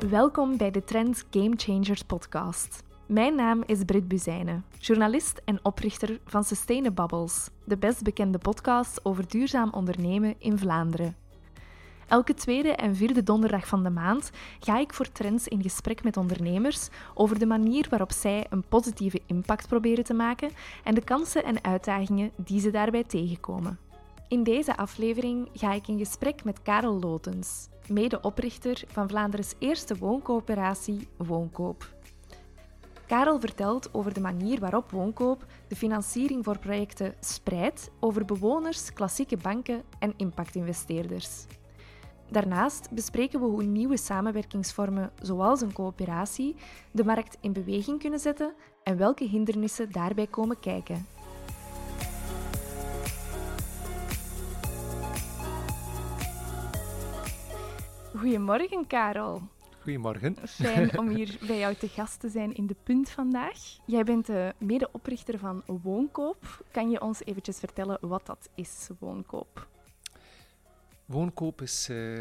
Welkom bij de Trends Game Changers podcast. Mijn naam is Brit Buzijnen, journalist en oprichter van Sustainabubbles, de best bekende podcast over duurzaam ondernemen in Vlaanderen. Elke tweede en vierde donderdag van de maand ga ik voor Trends in gesprek met ondernemers over de manier waarop zij een positieve impact proberen te maken en de kansen en uitdagingen die ze daarbij tegenkomen. In deze aflevering ga ik in gesprek met Karel Lotens, medeoprichter van Vlaanderen's eerste wooncoöperatie Woonkoop. Karel vertelt over de manier waarop Woonkoop de financiering voor projecten spreidt over bewoners, klassieke banken en impactinvesteerders. Daarnaast bespreken we hoe nieuwe samenwerkingsvormen, zoals een coöperatie, de markt in beweging kunnen zetten en welke hindernissen daarbij komen kijken. Goedemorgen, Karel. Goedemorgen. Fijn om hier bij jou te gast te zijn in De Punt vandaag. Jij bent de medeoprichter van Woonkoop. Kan je ons eventjes vertellen wat dat is, Woonkoop? Woonkoop is, uh,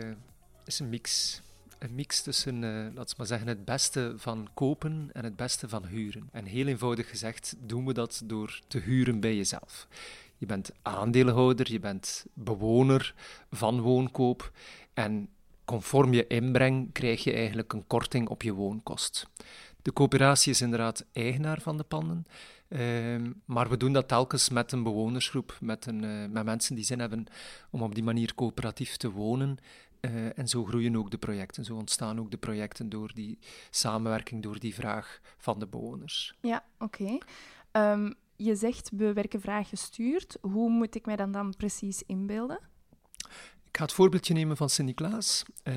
is een mix. Een mix tussen, uh, laten we maar zeggen, het beste van kopen en het beste van huren. En heel eenvoudig gezegd doen we dat door te huren bij jezelf. Je bent aandeelhouder, je bent bewoner van woonkoop en conform je inbreng krijg je eigenlijk een korting op je woonkost. De coöperatie is inderdaad eigenaar van de panden, uh, maar we doen dat telkens met een bewonersgroep, met, een, uh, met mensen die zin hebben om op die manier coöperatief te wonen. Uh, en zo groeien ook de projecten, zo ontstaan ook de projecten door die samenwerking, door die vraag van de bewoners. Ja, oké. Ehm, je zegt we werken vraaggestuurd. Hoe moet ik mij dan, dan precies inbeelden? Ik ga het voorbeeldje nemen van Sint-Niklaas. Uh,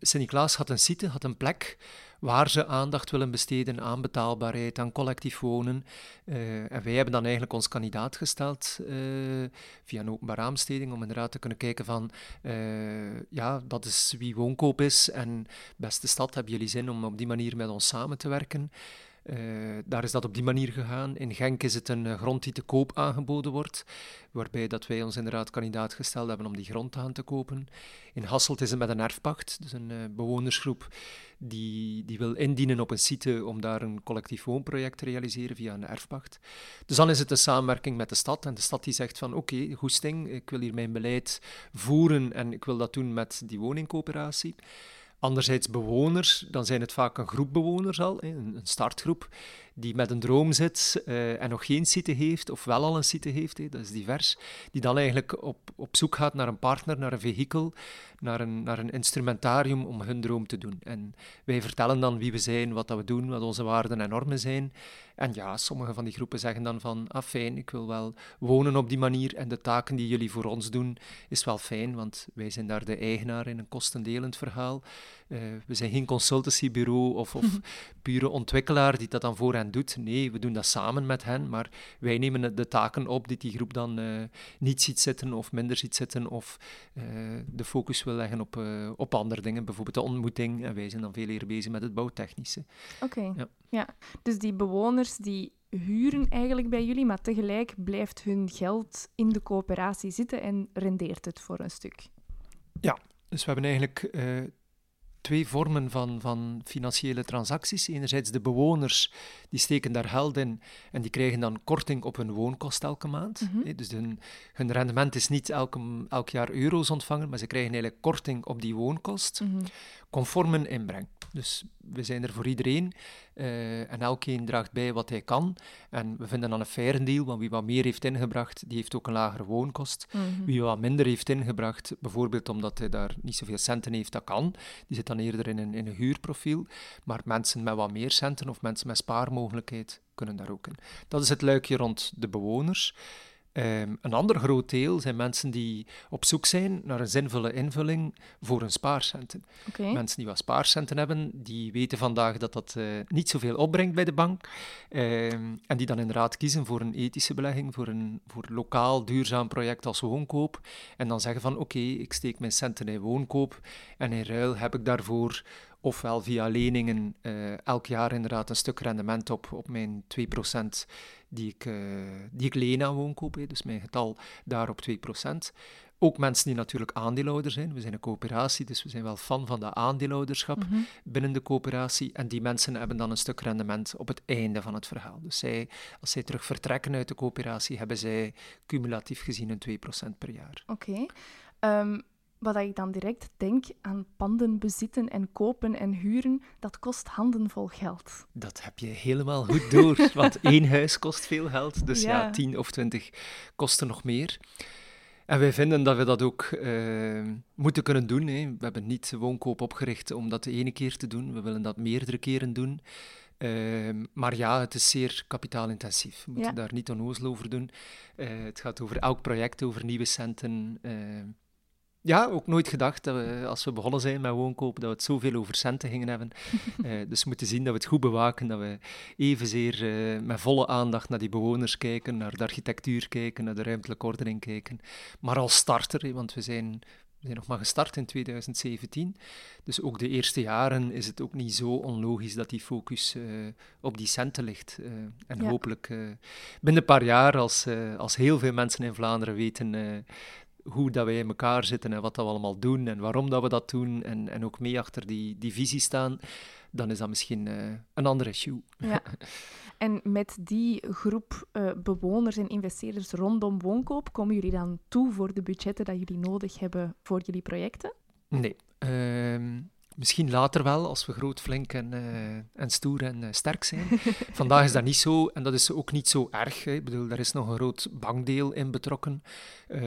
Sint-Niklaas had een site, had een plek waar ze aandacht willen besteden aan betaalbaarheid, aan collectief wonen. Uh, en wij hebben dan eigenlijk ons kandidaat gesteld uh, via een openbare aanbesteding om inderdaad te kunnen kijken van, uh, ja, dat is wie woonkoop is en beste stad, hebben jullie zin om op die manier met ons samen te werken? Uh, daar is dat op die manier gegaan. In Genk is het een uh, grond die te koop aangeboden wordt, waarbij dat wij ons inderdaad kandidaat gesteld hebben om die grond aan te kopen. In Hasselt is het met een erfpacht, dus een uh, bewonersgroep die, die wil indienen op een site om daar een collectief woonproject te realiseren via een erfpacht. Dus dan is het een samenwerking met de stad en de stad die zegt van oké, goesting, ik wil hier mijn beleid voeren en ik wil dat doen met die woningcoöperatie. Anderzijds bewoners, dan zijn het vaak een groep bewoners al, een startgroep, die met een droom zit uh, en nog geen site heeft, of wel al een site heeft, dat is divers, die dan eigenlijk op, op zoek gaat naar een partner, naar een vehikel, naar een, naar een instrumentarium om hun droom te doen. En wij vertellen dan wie we zijn, wat dat we doen, wat onze waarden en normen zijn. En ja, sommige van die groepen zeggen dan van, ah fijn, ik wil wel wonen op die manier en de taken die jullie voor ons doen, is wel fijn, want wij zijn daar de eigenaar in een kostendelend verhaal. Uh, we zijn geen consultancybureau of, of pure ontwikkelaar die dat dan voor hen doet. Nee, we doen dat samen met hen, maar wij nemen de taken op die die groep dan uh, niet ziet zitten of minder ziet zitten of uh, de focus wil leggen op, op andere dingen, bijvoorbeeld de ontmoeting. En wij zijn dan veel eerder bezig met het bouwtechnische. Oké, okay. ja. ja. Dus die bewoners die huren eigenlijk bij jullie, maar tegelijk blijft hun geld in de coöperatie zitten en rendeert het voor een stuk. Ja, dus we hebben eigenlijk twee vormen van, van financiële transacties. Enerzijds de bewoners, die steken daar geld in en die krijgen dan korting op hun woonkost elke maand. Mm -hmm. Dus hun, hun, rendement is niet elke, elk jaar euro's ontvangen, maar ze krijgen eigenlijk korting op die woonkost, mm -hmm. conform een inbreng. Dus we zijn er voor iedereen uh, en elkeen draagt bij wat hij kan. En we vinden dan een faire deal, want wie wat meer heeft ingebracht, die heeft ook een lagere woonkost. Mm -hmm. Wie wat minder heeft ingebracht, bijvoorbeeld omdat hij daar niet zoveel centen heeft, dat kan. Die zit dan eerder in een, in een huurprofiel. Maar mensen met wat meer centen of mensen met spaarmogelijkheid kunnen daar ook in. Dat is het luikje rond de bewoners. Um, een ander groot deel zijn mensen die op zoek zijn naar een zinvolle invulling voor hun spaarcenten. Okay. Mensen die wat spaarcenten hebben, die weten vandaag dat dat uh, niet zoveel opbrengt bij de bank. Um, en die dan inderdaad kiezen voor een ethische belegging, voor een voor lokaal duurzaam project als woonkoop. En dan zeggen van oké, okay, ik steek mijn centen in woonkoop en in ruil heb ik daarvoor ofwel via leningen uh, elk jaar inderdaad een stuk rendement op, op mijn 2% die ik, die ik leen aan woonkoop. Dus mijn getal daar op 2%. Ook mensen die natuurlijk aandeelhouder zijn. We zijn een coöperatie, dus we zijn wel fan van de aandeelhouderschap mhm. binnen de coöperatie. En die mensen hebben dan een stuk rendement op het einde van het verhaal. Dus zij, als zij terug vertrekken uit de coöperatie, hebben zij cumulatief gezien een 2% per jaar. Oké. Ehm, wat ik dan direct denk aan panden bezitten en kopen en huren, dat kost handenvol geld. Dat heb je helemaal goed door, want één huis kost veel geld. Dus ja, ja 10 of 20 kosten nog meer. En wij vinden dat we dat ook uh, moeten kunnen doen. Hè. We hebben niet woonkoop opgericht om dat de ene keer te doen. We willen dat meerdere keren doen. Uh, maar ja, het is zeer kapitaalintensief. We moeten daar niet onnozel over doen. Uh, het gaat over elk project, over nieuwe centen. Ja, ook nooit gedacht dat we, als we begonnen zijn met woonkoop, dat we het zoveel over centen gingen hebben. uh, dus we moeten zien dat we het goed bewaken, dat we evenzeer uh, met volle aandacht naar die bewoners kijken, naar de architectuur kijken, naar de ruimtelijke ordening kijken. Maar als starter, want we zijn, we zijn nog maar gestart in 2017, dus ook de eerste jaren is het ook niet zo onlogisch dat die focus uh, op die centen ligt. en hopelijk binnen een paar jaar, als, als heel veel mensen in Vlaanderen weten hoe dat wij in elkaar zitten en wat dat we allemaal doen en waarom dat we dat doen en, en ook mee achter die, die visie staan, dan is dat misschien uh, een ander issue. Ja. En met die groep uh, bewoners en investeerders rondom woonkoop, komen jullie dan toe voor de budgetten dat jullie nodig hebben voor jullie projecten? Nee. Uh, Misschien later wel, als we groot, flink en, uh, en stoer en uh, sterk zijn. Vandaag is dat niet zo en dat is ook niet zo erg. Hè. Ik bedoel, er is nog een groot bankdeel in betrokken. Uh,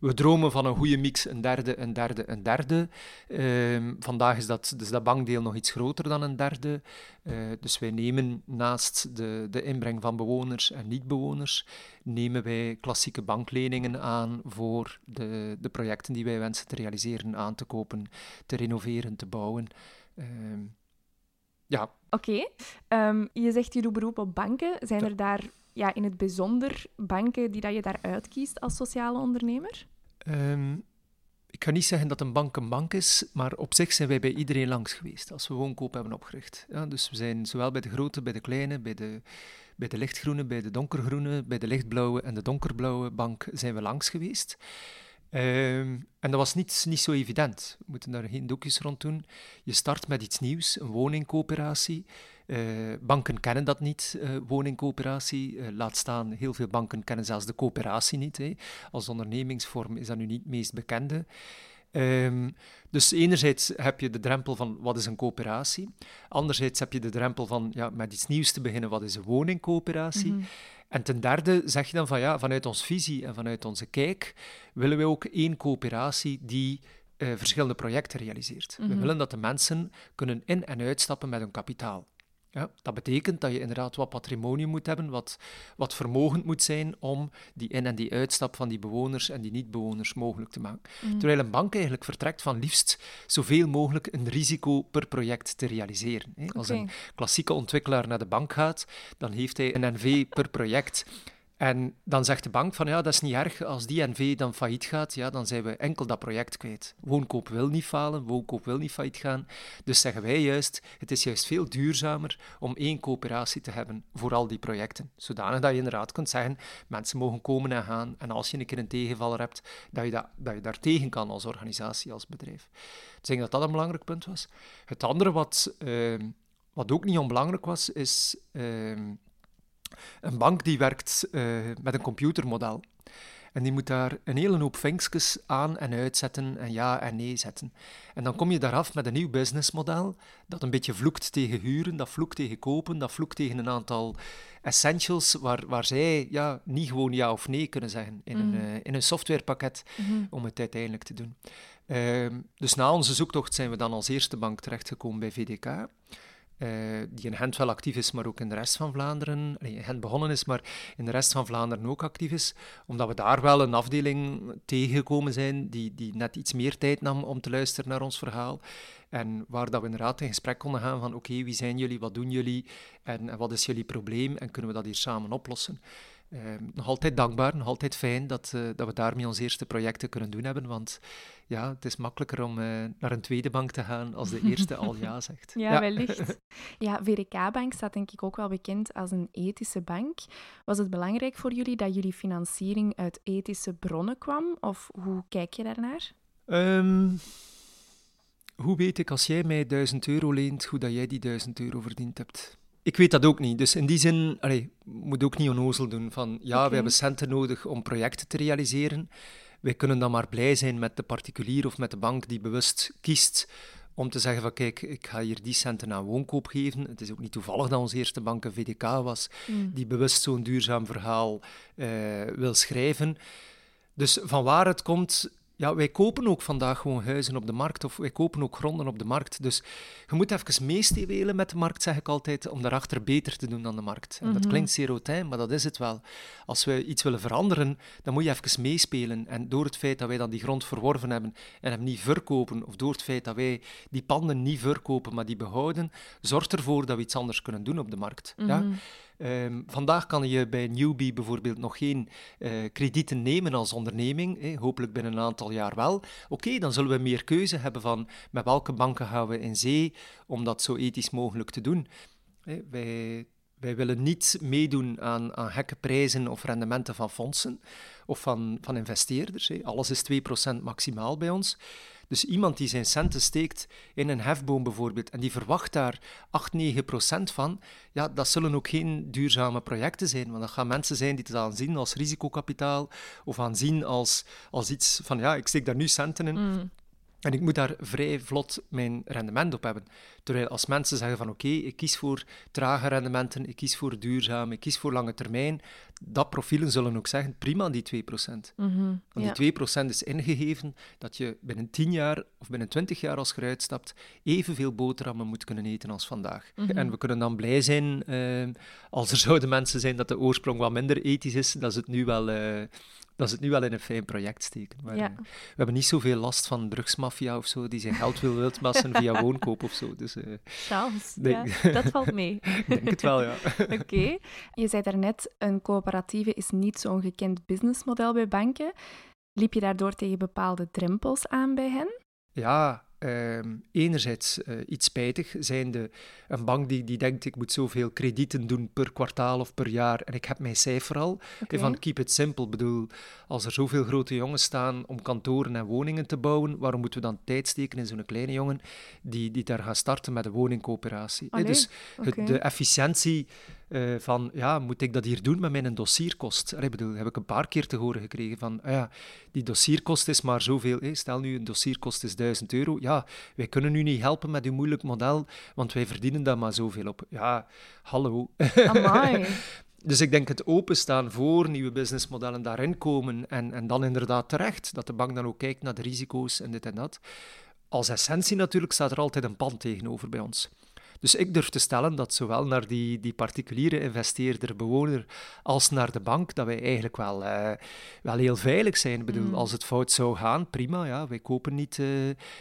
we dromen van een goede mix, een derde, een derde, een derde. Ehm, vandaag is dat, dus dat bankdeel nog iets groter dan een derde. Dus wij nemen naast de, de inbreng van bewoners en niet-bewoners, nemen wij klassieke bankleningen aan voor de, de projecten die wij wensen te realiseren, aan te kopen, te renoveren, te bouwen. Ehm, ja. Oké. Ehm, je zegt je doet beroep op banken. Zijn er daar ja, in het bijzonder banken die dat je daar uitkiest als sociale ondernemer? Ehm, ik ga niet zeggen dat een bank een bank is, maar op zich zijn wij bij iedereen langs geweest als we woonkoop hebben opgericht. Ja, dus we zijn zowel bij de grote, bij de kleine, bij de, bij de lichtgroene, bij de donkergroene, bij de lichtblauwe en de donkerblauwe bank zijn we langs geweest. Um, en dat was niet, niet zo evident. We moeten daar geen doekjes rond doen. Je start met iets nieuws, een woningcoöperatie. Uh, banken kennen dat niet, uh, woningcoöperatie. Uh, laat staan, heel veel banken kennen zelfs de coöperatie niet. Hè. Als ondernemingsvorm is dat nu niet het meest bekende. Um, dus enerzijds heb je de drempel van wat is een coöperatie. Anderzijds heb je de drempel van ja, met iets nieuws te beginnen, wat is een woningcoöperatie. Mm En ten derde zeg je dan van ja, vanuit onze visie en vanuit onze kijk willen we ook één coöperatie die uh, verschillende projecten realiseert. We mhm. willen dat de mensen kunnen in- en uitstappen met hun kapitaal. Ja, dat betekent dat je inderdaad wat patrimonium moet hebben, wat, wat vermogend moet zijn om die in- en die uitstap van die bewoners en die niet-bewoners mogelijk te maken. Mhm. Terwijl een bank eigenlijk vertrekt van liefst zoveel mogelijk een risico per project te realiseren. Als een klassieke ontwikkelaar naar de bank gaat, dan heeft hij een NV per project en dan zegt de bank van ja, dat is niet erg. Als die NV dan failliet gaat, ja, dan zijn we enkel dat project kwijt. Woonkoop wil niet falen, woonkoop wil niet failliet gaan. Dus zeggen wij juist, het is juist veel duurzamer om één coöperatie te hebben voor al die projecten. Zodanig dat je inderdaad kunt zeggen, mensen mogen komen en gaan. En als je een keer een tegenvaller hebt, dat je, dat, dat je daar tegen kan als organisatie, als bedrijf. Ik denk dat dat een belangrijk punt was. Het andere wat, uh, wat ook niet onbelangrijk was, is... Uh, een bank die werkt uh, met een computermodel. En die moet daar een hele hoop vinkjes aan en uitzetten en ja en nee zetten. En dan kom je daar af met een nieuw businessmodel dat een beetje vloekt tegen huren, dat vloekt tegen kopen, dat vloekt tegen een aantal essentials waar, waar zij ja, niet gewoon ja of nee kunnen zeggen in, een, uh, in een softwarepakket mm om het uiteindelijk te doen. Uh, dus na onze zoektocht zijn we dan als eerste bank terechtgekomen bij VDK. Uh, die in Gent wel actief is, maar ook in de rest van Vlaanderen. In Gent begonnen is, maar in de rest van Vlaanderen ook actief is. Omdat we daar wel een afdeling tegengekomen zijn die, die net iets meer tijd nam om te luisteren naar ons verhaal. En waar dat we inderdaad in gesprek konden gaan van oké, wie zijn jullie, wat doen jullie en, wat is jullie probleem en kunnen we dat hier samen oplossen. Ehm, nog altijd dankbaar, nog altijd fijn dat, uh, dat we daarmee onze eerste projecten kunnen doen hebben. Want ja, het is makkelijker om uh, naar een tweede bank te gaan als de eerste al ja zegt. Ja, ja. wellicht. Ja, VDK-bank staat denk ik ook wel bekend als een ethische bank. Was het belangrijk voor jullie dat jullie financiering uit ethische bronnen kwam? Of hoe kijk je daarnaar? Um, hoe weet ik als jij mij 1000 euro leent, hoe dat jij die 1000 euro verdiend hebt? Ik weet dat ook niet. Dus in die zin, allee, moet ook niet onnozel doen van ja, we hebben centen nodig om projecten te realiseren. Wij kunnen dan maar blij zijn met de particulier of met de bank die bewust kiest om te zeggen van kijk, ik ga hier die centen aan woonkoop geven. Het is ook niet toevallig dat onze eerste bank een VDK was, mm. die bewust zo'n duurzaam verhaal uh, wil schrijven. Dus van waar het komt, ja, wij kopen ook vandaag gewoon huizen op de markt of wij kopen ook gronden op de markt. Dus je moet even meestewelen met de markt, zeg ik altijd, om daarachter beter te doen dan de markt. En dat mhm. klinkt serotijn, maar dat is het wel. Als we iets willen veranderen, dan moet je even meespelen. En door het feit dat wij dan die grond verworven hebben en hem niet verkopen, of door het feit dat wij die panden niet verkopen, maar die behouden, zorgt ervoor dat we iets anders kunnen doen op de markt. ja? Um, vandaag kan je bij Newbie bijvoorbeeld nog geen uh, kredieten nemen als onderneming. hopelijk binnen een aantal jaar wel. Oké, dan zullen we meer keuze hebben van met welke banken gaan we in zee om dat zo ethisch mogelijk te doen. wij, wij willen niet meedoen aan, aan gekke prijzen of rendementen van fondsen of van, van investeerders. Alles is 2% maximaal bij ons. Dus iemand die zijn centen steekt in een hefboom bijvoorbeeld en die verwacht daar 8, 9 procent van, ja, dat zullen ook geen duurzame projecten zijn. Want dat gaan mensen zijn die het aanzien als risicokapitaal of aanzien als, als iets van, ja, ik steek daar nu centen in. Mm. En ik moet daar vrij vlot mijn rendement op hebben. Terwijl als mensen zeggen van oké, ik kies voor trage rendementen, ik kies voor duurzaam, ik kies voor lange termijn, dat profielen zullen ook zeggen, prima die 2%. Mm Want die 2% is ingegeven dat je binnen 10 jaar of binnen 20 jaar als je eruit stapt, evenveel boterhammen moet kunnen eten als vandaag. Mhm. En we kunnen dan blij zijn uh, als er zouden mensen zijn dat de oorsprong wat minder ethisch is, dat is het nu wel... Uh, dat is het nu wel in een fijn project steken. Maar, ja. We hebben niet zoveel last van drugsmafia of zo, die zijn geld wil wildmassen via woonkoop of zo. Dus, uh, Charles, ja, dat valt mee. Ik denk het wel, ja. Oké. Je zei daarnet, een coöperatieve is niet zo'n gekend businessmodel bij banken. Liep je daardoor tegen bepaalde drempels aan bij hen? Ja, uh, enerzijds uh, iets spijtig, zijnde een bank die, die denkt ik moet zoveel kredieten doen per kwartaal of per jaar en ik heb mijn cijfer al. Okay. Van keep it simple, bedoel, als er zoveel grote jongens staan om kantoren en woningen te bouwen, waarom moeten we dan tijd steken in zo'n kleine jongen die, die daar gaat starten met een woningcoöperatie? Dus het, de efficiëntie uh, van, ja, moet ik dat hier doen met mijn dossierkost? Ik bedoel, heb ik een paar keer te horen gekregen van, ah ja, die dossierkost is maar zoveel. Hey, stel nu, een dossierkost is 1000 euro. Ja, wij kunnen u niet helpen met uw moeilijk model, want wij verdienen daar maar zoveel op. Ja, hallo. Dus ik denk het openstaan voor nieuwe businessmodellen daarin komen en, en dan inderdaad terecht, dat de bank dan ook kijkt naar de risico's en dit en dat. Als essentie natuurlijk staat er altijd een pand tegenover bij ons. Dus ik durf te stellen dat zowel naar die, die particuliere investeerder, bewoner, als naar de bank, dat wij eigenlijk wel, uh, wel heel veilig zijn. Ik bedoel, mm. als het fout zou gaan, prima, ja, wij kopen niet, uh,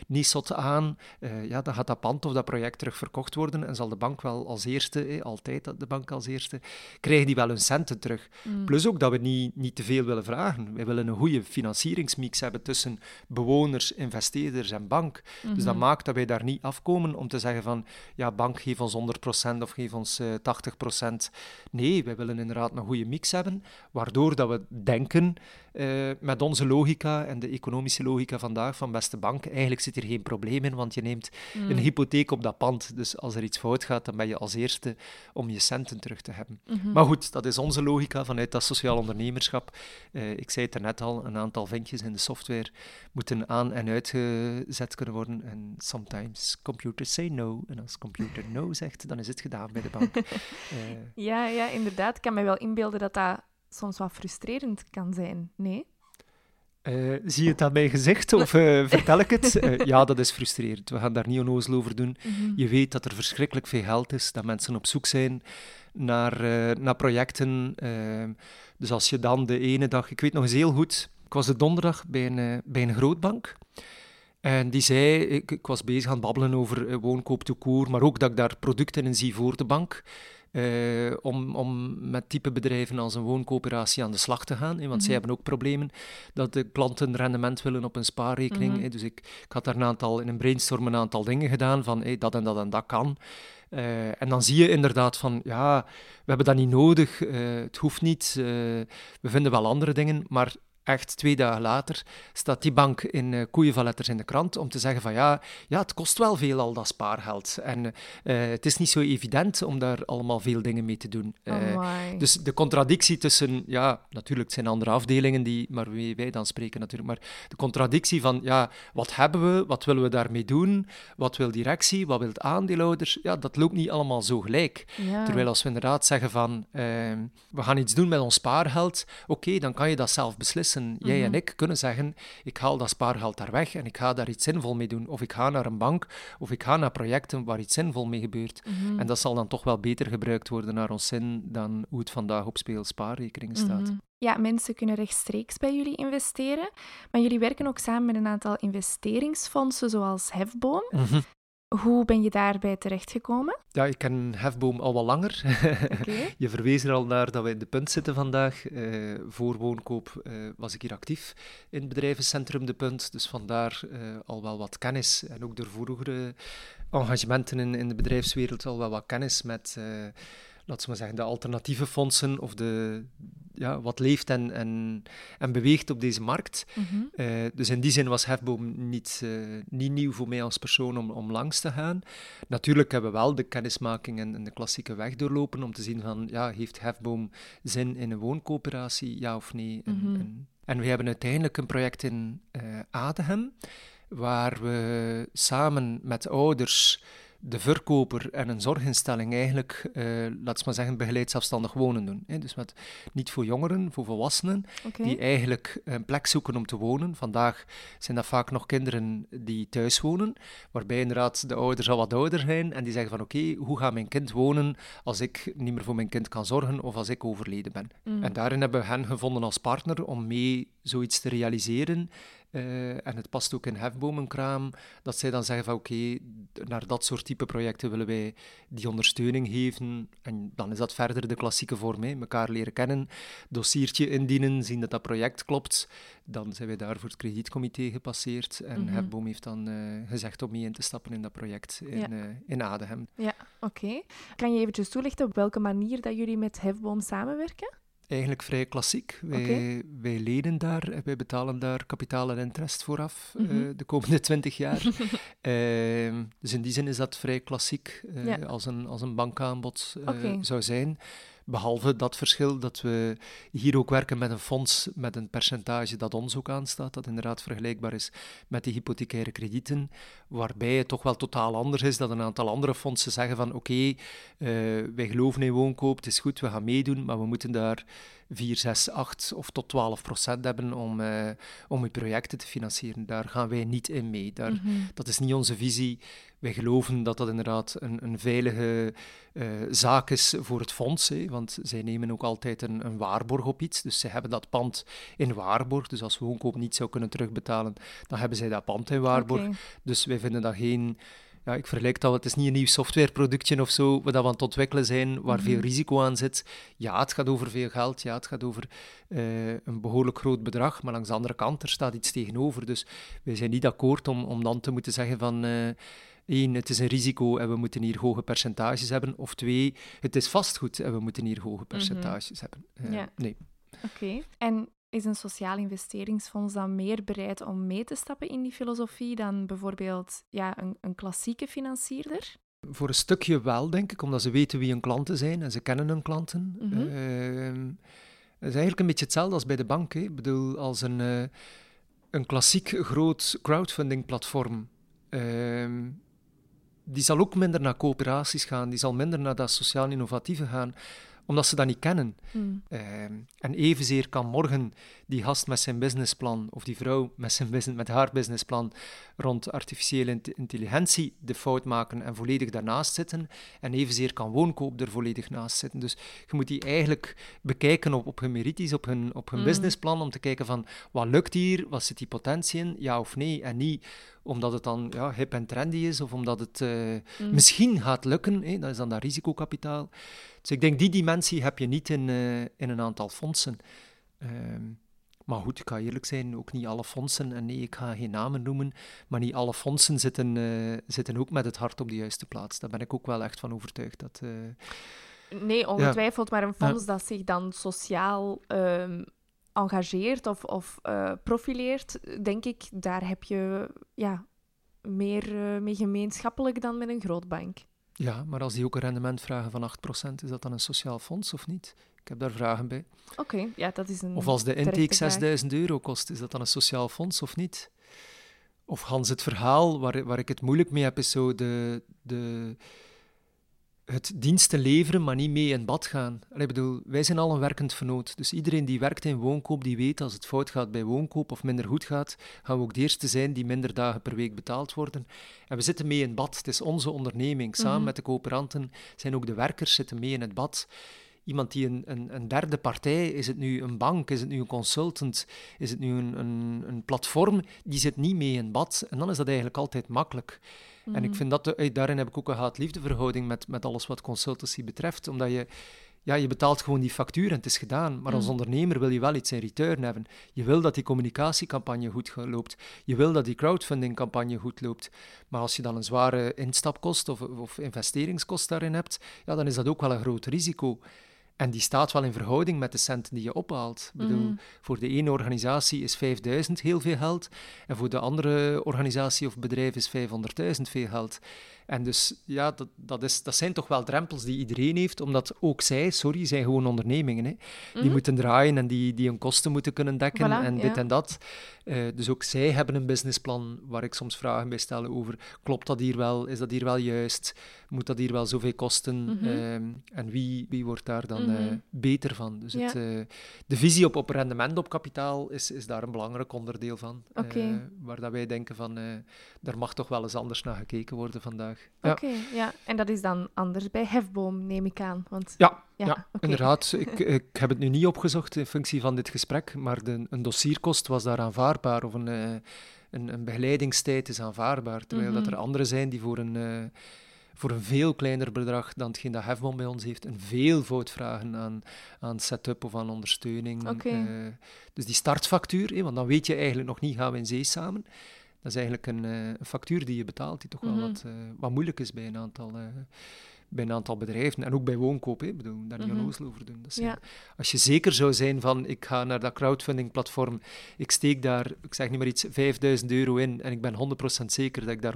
niet zot aan, uh, ja, dan gaat dat pand of dat project terug verkocht worden en zal de bank wel als eerste, altijd de bank als eerste, krijgen die wel hun centen terug. Mm. Plus ook dat we niet, niet te veel willen vragen. Wij willen een goede financieringsmix hebben tussen bewoners, investeerders en bank. Dus dat mhm. maakt dat wij daar niet afkomen om te zeggen van, ja, bank geef ons 100% of geef ons uh, eh, 80%. Nee, wij willen inderdaad een goede mix hebben, waardoor dat we denken uh, met onze logica en de economische logica vandaag van beste bank, eigenlijk zit hier geen probleem in, want je neemt mm. een hypotheek op dat pand. Dus als er iets fout gaat, dan ben je als eerste om je centen terug te hebben. Mhm. Maar goed, dat is onze logica vanuit dat sociaal ondernemerschap. Uh, ik zei het er net al, een aantal vinkjes in de software moeten aan- en uitgezet kunnen worden. En sometimes computers say no. En als computer no zegt, dan is het gedaan bij de bank. uh, ja, ja, inderdaad. Ik kan me wel inbeelden dat dat soms wat frustrerend kan zijn. Nee? Uh, zie je het aan mijn gezicht of uh, vertel ik het? Uh, ja, dat is frustrerend. We gaan daar niet onnozel over doen. Mhm. Je weet dat er verschrikkelijk veel geld is, dat mensen op zoek zijn naar, naar projecten. Ehm, dus als je dan de ene dag... Ik weet nog eens heel goed, ik was de donderdag bij een, bij een grootbank. En die zei, ik, ik was bezig aan het babbelen over woonkoop to koer, maar ook dat ik daar producten in zie voor de bank. eh, om, om met type bedrijven als een wooncoöperatie aan de slag te gaan. want zij Mhm. hebben ook problemen dat de klanten rendement willen op een spaarrekening. Mhm. Dus ik, ik had daar een aantal, in een brainstorm een aantal dingen gedaan van hey, dat en dat en dat kan. Eh, en dan zie je inderdaad van, ja, we hebben dat niet nodig, eh, het hoeft niet, eh, we vinden wel andere dingen, maar echt twee dagen later staat die bank in uh, koeienvalletters in de krant om te zeggen van ja, ja, het kost wel veel al dat spaargeld. En uh, het is niet zo evident om daar allemaal veel dingen mee te doen. Uh, dus de contradictie tussen, ja, natuurlijk het zijn andere afdelingen die, maar wie wij dan spreken natuurlijk, maar de contradictie van ja, wat hebben we, wat willen we daarmee doen, wat wil directie, wat wil aandeelhouders, ja, dat loopt niet allemaal zo gelijk. Ja. Terwijl als we inderdaad zeggen van we gaan iets doen met ons spaargeld, oké, okay, dan kan je dat zelf beslissen. Jij Mhm. en ik kunnen zeggen, ik haal dat spaargeld daar weg en ik ga daar iets zinvol mee doen. Of ik ga naar een bank, of ik ga naar projecten waar iets zinvol mee gebeurt. Mhm. En dat zal dan toch wel beter gebruikt worden naar ons zin dan hoe het vandaag op speelspaarrekeningen staat. Mhm. Ja, mensen kunnen rechtstreeks bij jullie investeren, maar jullie werken ook samen met een aantal investeringsfondsen zoals Hefboom. Mhm. Hoe ben je daarbij terechtgekomen? Ja, ik ken Hefboom al wat langer. Oké. Je verwees er al naar dat we in de punt zitten vandaag. Eh, voor woonkoop eh, was ik hier actief in het bedrijvencentrum De Punt. Dus vandaar eh, al wel wat kennis. En ook door vroegere engagementen in, in de bedrijfswereld al wel wat kennis met, laten we maar zeggen, de alternatieve fondsen of de, ja, wat leeft en, en, en beweegt op deze markt. Mhm. Uh, dus in die zin was Hefboom niet, uh, niet nieuw voor mij als persoon om, om langs te gaan. Natuurlijk hebben we wel de kennismaking en, en, de klassieke weg doorlopen om te zien van, ja, heeft Hefboom zin in een wooncoöperatie, ja of nee? En, Mhm. en, en we hebben uiteindelijk een project in uh, waar we samen met ouders de verkoper en een zorginstelling eigenlijk, uh, laten we maar zeggen, begeleid zelfstandig wonen doen. Hè? Dus met, niet voor jongeren, voor volwassenen, die eigenlijk een plek zoeken om te wonen. Vandaag zijn dat vaak nog kinderen die thuis wonen, waarbij inderdaad de ouders al wat ouder zijn en die zeggen van oké, hoe gaat mijn kind wonen als ik niet meer voor mijn kind kan zorgen of als ik overleden ben. Mm. En daarin hebben we hen gevonden als partner om mee zoiets te realiseren. Uh, en het past ook in hefbomenkraam, dat zij dan zeggen van oké, naar dat soort type projecten willen wij die ondersteuning geven. En dan is dat verder de klassieke vorm, hè. elkaar leren kennen, dossiertje indienen, zien dat dat project klopt. Dan zijn wij daar voor het kredietcomité gepasseerd. En Mhm. Hefboom heeft dan uh, gezegd om mee in te stappen in dat project in, Ja. uh, in. Ja, oké. Kan je eventjes toelichten op welke manier dat jullie met Hefboom samenwerken? Eigenlijk vrij klassiek. Wij, wij lenen daar, en wij betalen daar kapitaal en interest vooraf eh, Mhm. de komende twintig jaar. Ehm, dus in die zin is dat vrij klassiek eh, Ja. als, een, als een bankaanbod eh, zou zijn. Behalve dat verschil dat we hier ook werken met een fonds met een percentage dat ons ook aanstaat, dat inderdaad vergelijkbaar is met die hypothecaire kredieten, waarbij het toch wel totaal anders is dat een aantal andere fondsen zeggen van oké, eh, wij geloven in woonkoop, het is goed, we gaan meedoen, maar we moeten daar 4, 6, 8 of tot 12 procent hebben om, eh, om uw projecten te financieren. Daar gaan wij niet in mee. Daar, Mhm. Dat is niet onze visie. Wij geloven dat dat inderdaad een, een veilige eh, zaak is voor het fonds. Hè, want zij nemen ook altijd een, een waarborg op iets. Dus zij hebben dat pand in waarborg. Dus als woonkoop niet zou kunnen terugbetalen, dan hebben zij dat pand in waarborg. Dus wij vinden dat geen... Ja, ik vergelijk dat, het is niet een nieuw softwareproductje of zo, wat we aan het ontwikkelen zijn, waar Mhm. veel risico aan zit. Ja, het gaat over veel geld, ja, het gaat over eh, een behoorlijk groot bedrag, maar langs de andere kant, er staat iets tegenover. Dus wij zijn niet akkoord om, om dan te moeten zeggen van... één, het is een risico en we moeten hier hoge percentages hebben. Of twee, het is vastgoed en we moeten hier hoge percentages hebben. Eh, Mhm. Ja. Nee. Oké. En is een sociaal investeringsfonds dan meer bereid om mee te stappen in die filosofie dan bijvoorbeeld ja, een, een klassieke financierder? Voor een stukje wel, denk ik, omdat ze weten wie hun klanten zijn en ze kennen hun klanten. Mhm. Ehm, het is eigenlijk een beetje hetzelfde als bij de bank. Hè. Ik bedoel, als een, eh, een klassiek groot crowdfunding-platform. ehm, die zal ook minder naar coöperaties gaan, die zal minder naar dat sociaal innovatieve gaan, omdat ze dat niet kennen. Hmm. Ehm, en evenzeer kan morgen die gast met zijn businessplan, of die vrouw met, zijn business, met haar businessplan rond artificiële int- intelligentie de fout maken en volledig daarnaast zitten. En evenzeer kan woonkoop er volledig naast zitten. Dus je moet die eigenlijk bekijken op, op hun merities, op hun, op hun Mm. businessplan, om te kijken van wat lukt hier, wat zit die potentie in, ja of nee. En niet omdat het dan ja, hip en trendy is, of omdat het eh, Mm. misschien gaat lukken, hè, dat is dan dat risicokapitaal. Dus ik denk, die dimensie heb je niet in, uh, in een aantal fondsen. Ehm, maar goed, ik ga eerlijk zijn, ook niet alle fondsen, en nee, ik ga geen namen noemen, maar niet alle fondsen zitten, uh, zitten ook met het hart op de juiste plaats. Daar ben ik ook wel echt van overtuigd. Dat, uh, nee, ongetwijfeld, ja. maar een fonds dat zich dan sociaal um, engageert of, of uh, profileert, denk ik, daar heb je ja, meer mee gemeenschappelijk dan met een grootbank. Ja, maar als die ook een rendement vragen van 8%, is dat dan een sociaal fonds of niet? Ik heb daar vragen bij. Oké, ja, dat is een. Of als de intake 6000 euro kost, is dat dan een sociaal fonds of niet? Of Hans, het verhaal waar, waar ik het moeilijk mee heb, is zo de, de, het diensten leveren, maar niet mee in bad gaan. ik bedoel, wij zijn al een werkend vernoot. Dus iedereen die werkt in woonkoop, die weet als het fout gaat bij woonkoop of minder goed gaat, gaan we ook de eerste zijn die minder dagen per week betaald worden. En we zitten mee in bad. Het is onze onderneming. Samen mhm. met de coöperanten zijn ook de werkers zitten mee in het bad iemand die een, een, een, derde partij, is het nu een bank, is het nu een consultant, is het nu een, een, een platform, die zit niet mee in bad. En dan is dat eigenlijk altijd makkelijk. En ik mhm. vind dat, eh, daarin heb ik ook een haat-liefdeverhouding met, met alles wat consultancy betreft, omdat je ja, je betaalt gewoon die factuur en het is gedaan. Maar als mhm. ondernemer wil je wel iets in return hebben. Je wil dat die communicatiecampagne goed loopt. Je wil dat die crowdfundingcampagne goed loopt. Maar als je dan een zware instapkost of, of investeringskost daarin hebt, ja, dan is dat ook wel een groot risico. En die staat wel in verhouding met de centen die je ophaalt. Ik bedoel, mhm. voor de ene organisatie is 5000 heel veel geld. En voor de andere organisatie of bedrijf is 500.000 veel geld. En dus ja, dat, dat, is, dat zijn toch wel drempels die iedereen heeft, omdat ook zij, sorry, zijn gewoon ondernemingen. Hè. Die mhm. moeten draaien en die, die hun kosten moeten kunnen dekken en dit en dat. Uh, dus ook zij hebben een businessplan waar ik soms vragen bij stel over, klopt dat hier wel? Is dat hier wel juist? Moet dat hier wel zoveel kosten? Mm en wie, wie wordt daar dan uh, beter van? Dus het, uh, de visie op, op rendement op kapitaal is, is daar een belangrijk onderdeel van. Okay. waar dat wij denken van, daar mag toch wel eens anders naar gekeken worden vandaag. Oké, ja. En dat is dan anders bij hefboom, neem ik aan. Want... Ja, ja, inderdaad. Ik, ik heb het nu niet opgezocht in functie van dit gesprek, maar de, een dossierkost was daar aanvaardbaar of een, uh, een, een begeleidingstijd is aanvaardbaar. Terwijl dat er mhm. anderen zijn die voor een, uh, voor een veel kleiner bedrag dan hetgeen dat Hefboom bij ons heeft, een veel voet vragen aan, aan setup of aan ondersteuning. Okay. Uh, dus die startfactuur, want dan weet je eigenlijk nog niet, gaan we in zee samen. Dat is eigenlijk een, uh, een factuur die je betaalt, die toch wel mhm. wat, uh, wat moeilijk is bij een aantal, uh, bij een aantal bedrijven. En ook bij woonkoop, hè. ik bedoel, daar niet mm -hmm. over doen. Dat ja. Als je zeker zou zijn van, ik ga naar dat crowdfunding-platform, ik steek daar, ik zeg niet maar iets, 5000 euro in en ik ben 100% zeker dat ik daar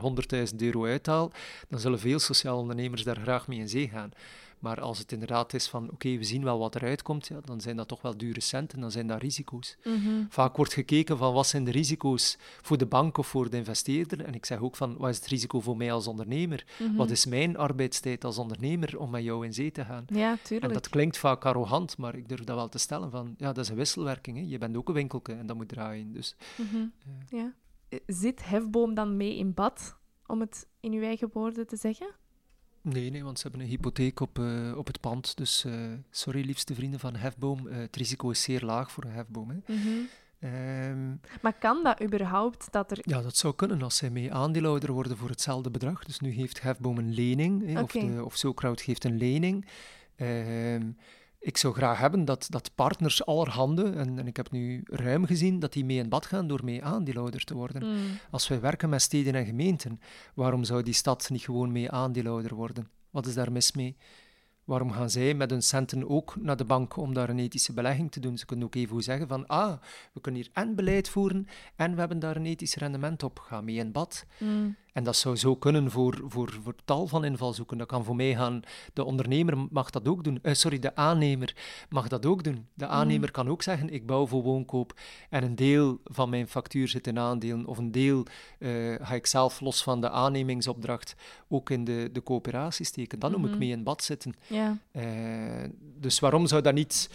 100.000 euro uithaal, dan zullen veel sociale ondernemers daar graag mee in zee gaan. Maar als het inderdaad is van, oké, we zien wel wat eruit komt, ja, dan zijn dat toch wel dure centen, dan zijn dat risico's. Mhm. Vaak wordt gekeken van, wat zijn de risico's voor de bank of voor de investeerder? En ik zeg ook van, wat is het risico voor mij als ondernemer? Mhm. Wat is mijn arbeidstijd als ondernemer om met jou in zee te gaan? Ja, tuurlijk. En dat klinkt vaak arrogant, maar ik durf dat wel te stellen van, ja, dat is een wisselwerking. Hè. Je bent ook een winkelke en dat moet draaien. Dus, mhm. ja. Zit Hefboom dan mee in bad, om het in uw eigen woorden te zeggen? Nee, nee, want ze hebben een hypotheek op, uh, op het pand. Dus uh, sorry, liefste vrienden van Hefboom. Uh, het risico is zeer laag voor een hefboom. Hè. Mm -hmm. um, maar kan dat überhaupt? Dat er... Ja, dat zou kunnen als zij mee aandeelhouder worden voor hetzelfde bedrag. Dus nu heeft Hefboom een lening, hè, okay. of, de, of geeft een lening. Um, ik zou graag hebben dat, dat partners allerhande, en, en ik heb nu ruim gezien, dat die mee in bad gaan door mee aandeelhouder te worden. Mm. Als wij werken met steden en gemeenten, waarom zou die stad niet gewoon mee aandeelhouder worden? Wat is daar mis mee? Waarom gaan zij met hun centen ook naar de bank om daar een ethische belegging te doen? Ze kunnen ook even zeggen van, ah, we kunnen hier en beleid voeren en we hebben daar een ethisch rendement op. Ga mee in bad. Mm. En dat zou zo kunnen voor, voor, voor tal van invalshoeken. Dat kan voor mij gaan, de ondernemer mag dat ook doen. Uh, sorry, de aannemer mag dat ook doen. De Mhm. aannemer kan ook zeggen, ik bouw voor woonkoop en een deel van mijn factuur zit in aandelen of een deel uh, ga ik zelf los van de aannemingsopdracht ook in de, de coöperatie steken. Dan noem ik Mhm. mee in bad zitten. Ja. Uh, dus waarom zou dat niet...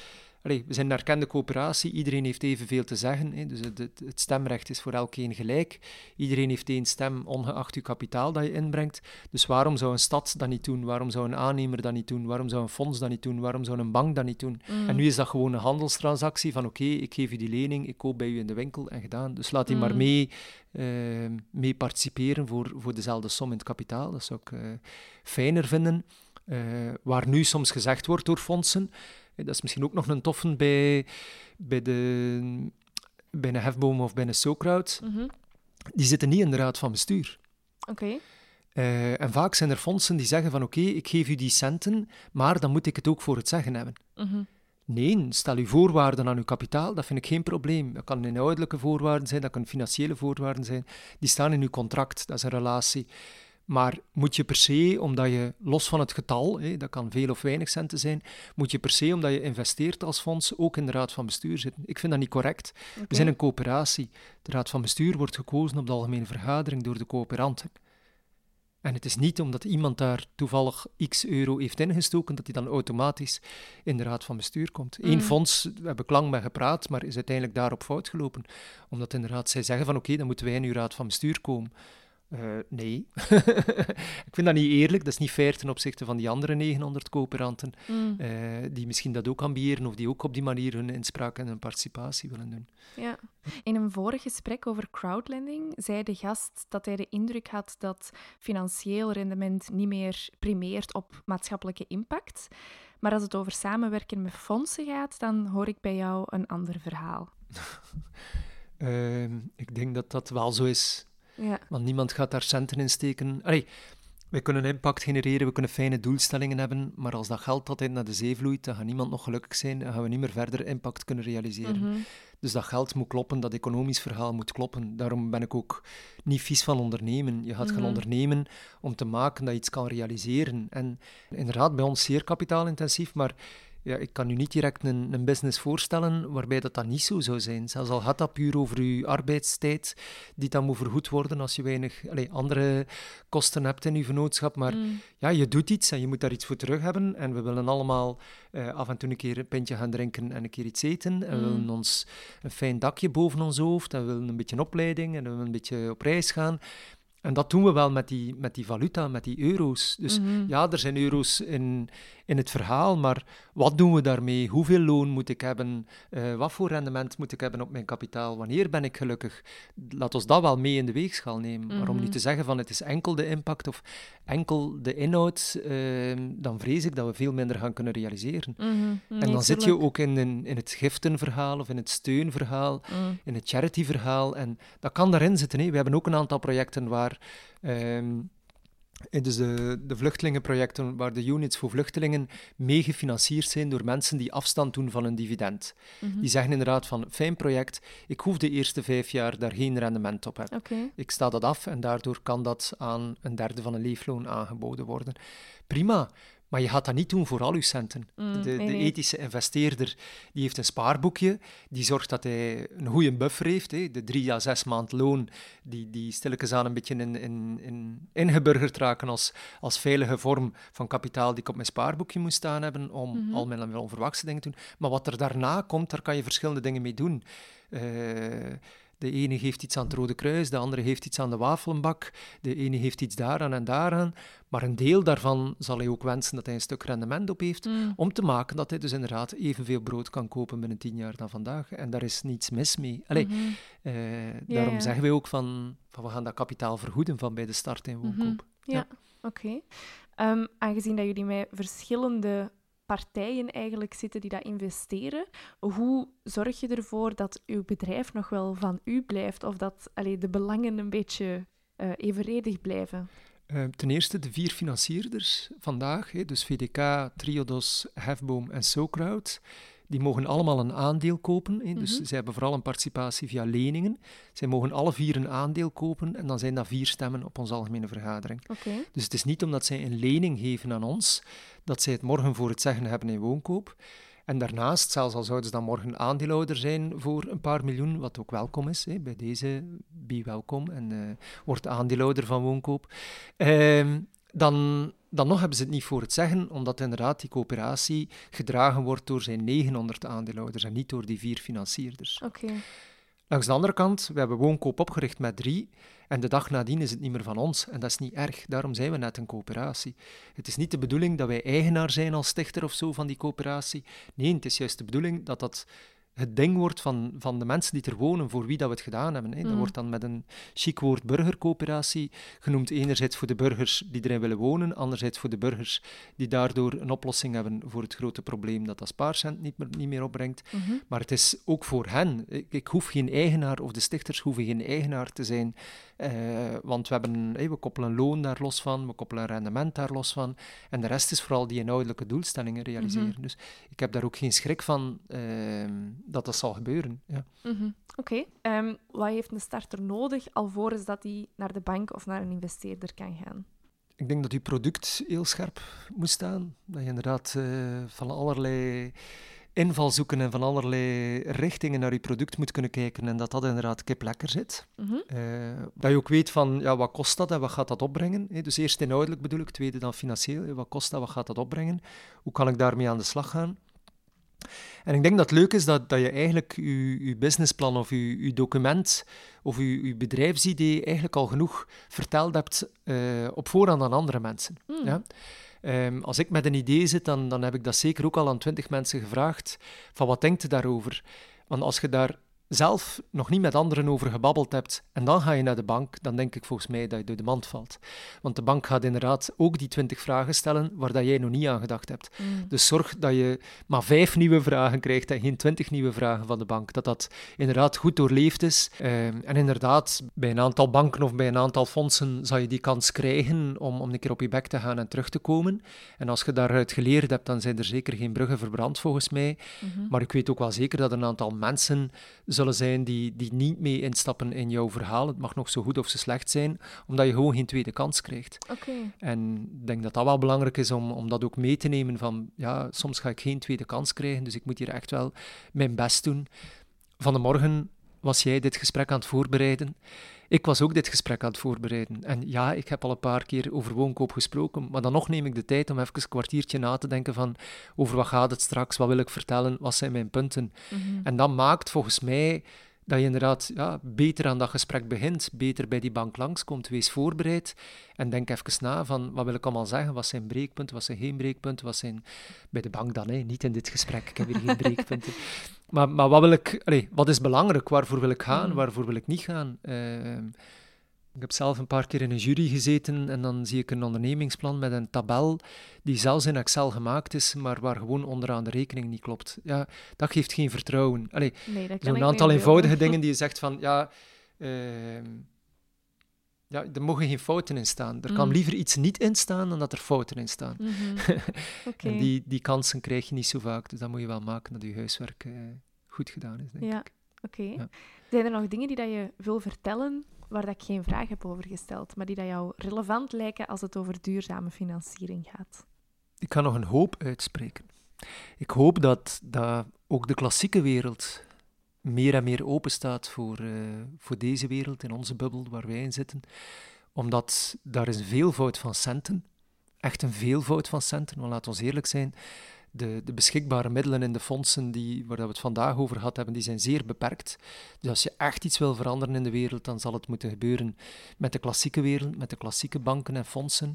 Allee, we zijn een erkende coöperatie, iedereen heeft evenveel te zeggen. Hè. Dus het, het, het, stemrecht is voor elkeen gelijk. Iedereen heeft één stem, ongeacht je kapitaal dat je inbrengt. Dus waarom zou een stad dat niet doen? Waarom zou een aannemer dat niet doen? Waarom zou een fonds dat niet doen? Waarom zou een bank dat niet doen? Mm. En nu is dat gewoon een handelstransactie van oké, okay, ik geef u die lening, ik koop bij u in de winkel en gedaan. Dus laat die Mm. maar mee, uh, mee participeren voor, voor dezelfde som in het kapitaal. Dat zou ik uh, fijner vinden. Uh, waar nu soms gezegd wordt door fondsen, dat is misschien ook nog een toffe bij, bij, de, bij een hefboom of bij een Sokraut, mm die zitten niet in de raad van bestuur. Oké. Uh, en vaak zijn er fondsen die zeggen van oké, ik geef u die centen, maar dan moet ik het ook voor het zeggen hebben. Mm Nee, stel uw voorwaarden aan uw kapitaal, dat vind ik geen probleem. Dat kan inhoudelijke voorwaarden zijn, dat kan financiële voorwaarden zijn. Die staan in uw contract, dat is een relatie. Maar moet je per se, omdat je los van het getal, dat kan veel of weinig centen zijn, moet je per se, omdat je investeert als fonds, ook in de raad van bestuur zitten. Ik vind dat niet correct. We zijn een coöperatie. De raad van bestuur wordt gekozen op de algemene vergadering door de coöperanten. En het is niet omdat iemand daar toevallig x euro heeft ingestoken, dat hij dan automatisch in de raad van bestuur komt. Eén mm. fonds, we hebben lang mee gepraat, maar is uiteindelijk daarop fout gelopen. Omdat inderdaad zij zeggen van oké, dan moeten wij in uw raad van bestuur komen. Uh, nee. ik vind dat niet eerlijk. Dat is niet fair ten opzichte van die andere 900 coöperanten, mm. uh, die misschien dat ook ambiëren of die ook op die manier hun inspraak en hun participatie willen doen. Ja. In een vorig gesprek over crowdlending zei de gast dat hij de indruk had dat financieel rendement niet meer primeert op maatschappelijke impact. Maar als het over samenwerken met fondsen gaat, dan hoor ik bij jou een ander verhaal. uh, ik denk dat dat wel zo is. Ja. Want niemand gaat daar centen in steken. Allee, wij kunnen impact genereren, we kunnen fijne doelstellingen hebben, maar als dat geld altijd naar de zee vloeit, dan gaat niemand nog gelukkig zijn en gaan we niet meer verder impact kunnen realiseren. Mhm. Dus dat geld moet kloppen, dat economisch verhaal moet kloppen. Daarom ben ik ook niet vies van ondernemen. Je gaat gaan mhm. ondernemen om te maken dat je iets kan realiseren. En inderdaad, bij ons zeer kapitaalintensief, maar ja, ik kan u niet direct een, een business voorstellen waarbij dat dan niet zo zou zijn. Zelfs al gaat dat puur over uw arbeidstijd, die dan moet vergoed worden als je weinig allez, andere kosten hebt in uw vennootschap. Maar mm. ja, je doet iets en je moet daar iets voor terug hebben. En we willen allemaal uh, af en toe een keer een pintje gaan drinken en een keer iets eten. En we mm. willen ons een fijn dakje boven ons hoofd. En we willen een beetje opleiding en we willen een beetje op reis gaan. En dat doen we wel met die, met die valuta, met die euro's. Dus mhm. ja, er zijn euro's in, in het verhaal, maar wat doen we daarmee? Hoeveel loon moet ik hebben? Uh, wat voor rendement moet ik hebben op mijn kapitaal? Wanneer ben ik gelukkig? Laat ons dat wel mee in de weegschaal nemen. Mm Waarom niet te zeggen van het is enkel de impact of enkel de inhoud, uh, dan vrees ik dat we veel minder gaan kunnen realiseren. Mhm. en dan zit je ook in, in, in, het giftenverhaal of in het steunverhaal, mm. in het charityverhaal. En dat kan daarin zitten. Hè. We hebben ook een aantal projecten waar... Dus de, de vluchtelingenprojecten waar de units voor vluchtelingen mee gefinancierd zijn door mensen die afstand doen van een dividend. Mhm. Die zeggen inderdaad van, fijn project, ik hoef de eerste vijf jaar daar geen rendement op hebben. Ik sta dat af en daardoor kan dat aan een derde van een leefloon aangeboden worden. Prima, maar je gaat dat niet doen voor al je centen. Mm, de, de, ethische investeerder die heeft een spaarboekje, die zorgt dat hij een goede buffer heeft. Hè. De drie à zes maand loon, die, die stilletjes aan een beetje in, in, in, ingeburgerd raken als, als veilige vorm van kapitaal die ik op mijn spaarboekje moet staan hebben om mhm. al mijn onverwachte dingen te doen. Maar wat er daarna komt, daar kan je verschillende dingen mee doen. Uh, de ene geeft iets aan het Rode Kruis, de andere heeft iets aan de wafelbak, de ene heeft iets daaraan en daaraan. Maar een deel daarvan zal hij ook wensen dat hij een stuk rendement op heeft, mm. om te maken dat hij dus inderdaad evenveel brood kan kopen binnen tien jaar dan vandaag. En daar is niets mis mee. Allee, mhm. eh, daarom zeggen wij ook van, van, we gaan dat kapitaal vergoeden van bij de start in woonkoop. Mhm. Ja, oké. Ehm, aangezien dat jullie met verschillende partijen eigenlijk zitten die dat investeren. Hoe zorg je ervoor dat uw bedrijf nog wel van u blijft of dat allee, de belangen een beetje uh, evenredig blijven? Uh, ten eerste de vier financierders vandaag, hè, dus VDK, Triodos, Hefboom en SoCrowd die mogen allemaal een aandeel kopen. Hè. Dus mm zij hebben vooral een participatie via leningen. Zij mogen alle vier een aandeel kopen en dan zijn dat vier stemmen op onze algemene vergadering. Okay. Dus het is niet omdat zij een lening geven aan ons, dat zij het morgen voor het zeggen hebben in woonkoop. En daarnaast, zelfs al zouden ze dan morgen aandeelhouder zijn voor een paar miljoen, wat ook welkom is, hè, bij deze, be welkom en uh, wordt aandeelhouder van woonkoop, uh, dan dan nog hebben ze het niet voor het zeggen, omdat inderdaad die coöperatie gedragen wordt door zijn 900 aandeelhouders en niet door die vier financierders. Oké. Langs de andere kant, we hebben woonkoop opgericht met drie en de dag nadien is het niet meer van ons. En dat is niet erg, daarom zijn we net een coöperatie. Het is niet de bedoeling dat wij eigenaar zijn als stichter of zo van die coöperatie. Nee, het is juist de bedoeling dat dat het ding wordt van, van de mensen die er wonen, voor wie dat we het gedaan hebben. Hè. Dat Mm. wordt dan met een chic woord burgercoöperatie genoemd. Enerzijds voor de burgers die erin willen wonen, anderzijds voor de burgers die daardoor een oplossing hebben voor het grote probleem dat dat spaarcent niet meer, niet meer opbrengt. Mhm. Maar het is ook voor hen. Ik, ik hoef geen eigenaar, of de stichters hoeven geen eigenaar te zijn. Eh, want we, hebben, we koppelen loon daar los van, we koppelen rendement daar los van. En de rest is vooral die inhoudelijke doelstellingen realiseren. Mhm. Dus ik heb daar ook geen schrik van ehm, dat dat zal gebeuren. Ja. Mhm. Oké. Ehm, wat heeft een starter nodig alvorens dat hij naar de bank of naar een investeerder kan gaan? Ik denk dat uw product heel scherp moet staan. Dat je inderdaad eh, van allerlei invalshoeken en van allerlei richtingen naar je product moet kunnen kijken. En dat dat inderdaad kip lekker zit. Mhm. Eh, dat je ook weet van ja, wat kost dat en wat gaat dat opbrengen. hè. Dus eerst inhoudelijk bedoel ik, tweede dan financieel. hè. Wat kost dat, wat gaat dat opbrengen? Hoe kan ik daarmee aan de slag gaan? En ik denk dat het leuk is dat, dat je eigenlijk je, je businessplan of je, je document of je, je bedrijfsidee eigenlijk al genoeg verteld hebt eh, op voorhand aan andere mensen. Mm. Ja? Ehm, als ik met een idee zit, dan, dan heb ik dat zeker ook al aan twintig mensen gevraagd. Van wat denkt u daarover? Want als je daar zelf nog niet met anderen over gebabbeld hebt en dan ga je naar de bank, dan denk ik volgens mij dat je door de mand valt. Want de bank gaat inderdaad ook die twintig vragen stellen waar dat jij nog niet aan gedacht hebt. Mm. Dus zorg dat je maar vijf nieuwe vragen krijgt en geen twintig nieuwe vragen van de bank. Dat dat inderdaad goed doorleefd is. Ehm, en inderdaad, bij een aantal banken of bij een aantal fondsen zal je die kans krijgen om, om een keer op je bek te gaan en terug te komen. En als je daaruit geleerd hebt, dan zijn er zeker geen bruggen verbrand volgens mij. Mhm. Maar ik weet ook wel zeker dat een aantal mensen zullen zijn die, die niet mee instappen in jouw verhaal. Het mag nog zo goed of zo slecht zijn, omdat je gewoon geen tweede kans krijgt. Oké. En ik denk dat dat wel belangrijk is om, om dat ook mee te nemen van, ja, soms ga ik geen tweede kans krijgen, dus ik moet hier echt wel mijn best doen. Van de morgen was jij dit gesprek aan het voorbereiden. Ik was ook dit gesprek aan het voorbereiden. En ja, ik heb al een paar keer over woonkoop gesproken, maar dan nog neem ik de tijd om even een kwartiertje na te denken van over wat gaat het straks, wat wil ik vertellen, wat zijn mijn punten. Mhm. En dat maakt volgens mij dat je inderdaad ja, beter aan dat gesprek begint, beter bij die bank langskomt, wees voorbereid en denk even na van wat wil ik allemaal zeggen, wat zijn breekpunten, wat zijn geen breekpunten, wat zijn bij de bank dan, hè, niet in dit gesprek, ik heb hier geen breekpunten. Maar, maar wat, wil ik, allee, wat is belangrijk, waarvoor wil ik gaan, Mm. waarvoor wil ik niet gaan? Ehm, ik heb zelf een paar keer in een jury gezeten en dan zie ik een ondernemingsplan met een tabel die zelfs in Excel gemaakt is, maar waar gewoon onderaan de rekening niet klopt. Ja, dat geeft geen vertrouwen. Allee, Nee, dat kan Zo'n aantal eenvoudige dingen die je zegt van, ja, ehm, ja, er mogen geen fouten in staan. Er kan Mm. liever iets niet in staan dan dat er fouten in staan. Mhm. En die, die kansen krijg je niet zo vaak, dus dat moet je wel maken dat je huiswerk eh, goed gedaan is, denk Ja. ik. Oké. Ja. Zijn er nog dingen die dat je wil vertellen waar dat ik geen vraag heb over gesteld, maar die dat jou relevant lijken als het over duurzame financiering gaat? Ik kan nog een hoop uitspreken. Ik hoop dat, dat ook de klassieke wereld meer en meer open staat voor, eh, voor deze wereld, in onze bubbel waar wij in zitten. Omdat daar is een veelvoud van centen. Echt een veelvoud van centen, want laten we eerlijk zijn. De, de beschikbare middelen in de fondsen die, waar we het vandaag over gehad hebben, die zijn zeer beperkt. Dus als je echt iets wil veranderen in de wereld, dan zal het moeten gebeuren met de klassieke wereld, met de klassieke banken en fondsen.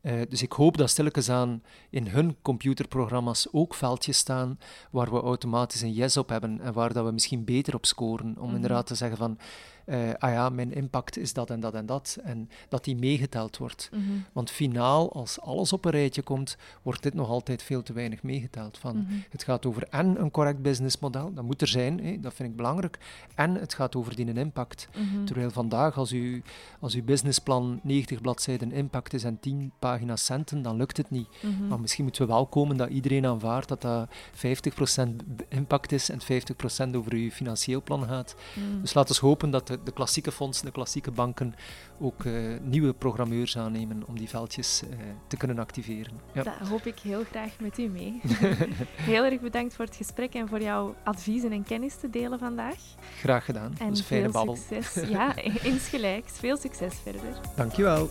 Eh, dus ik hoop dat stilletjes aan in hun computerprogramma's ook veldjes staan waar we automatisch een yes op hebben en waar dat we misschien beter op scoren. Om Mhm. inderdaad te zeggen van, eh, ah ja, mijn impact is dat en dat en dat. En dat die meegeteld wordt. Mhm. Want finaal, als alles op een rijtje komt, wordt dit nog altijd veel te weinig meegeteld. Van, Mhm. Het gaat over en een correct businessmodel, dat moet er zijn, hè, dat vind ik belangrijk. En het gaat over die impact. Mhm. Terwijl vandaag, als, u, als uw businessplan 90 bladzijden impact is en 10 pagina's centen, dan lukt het niet. Maar misschien moeten we wel komen dat iedereen aanvaardt dat dat 50% b- impact is en 50% over uw financieel plan gaat. Dus laten we hopen dat de, de klassieke fondsen, de klassieke banken ook eh, nieuwe programmeurs aannemen om die veldjes eh, te kunnen activeren. Ja. Dat hoop ik heel graag met u mee. heel erg bedankt voor het gesprek en voor jouw adviezen en kennis te delen vandaag. Graag gedaan. En een fijne veel babbel. succes. Ja, insgelijks. Veel succes verder. Dankjewel.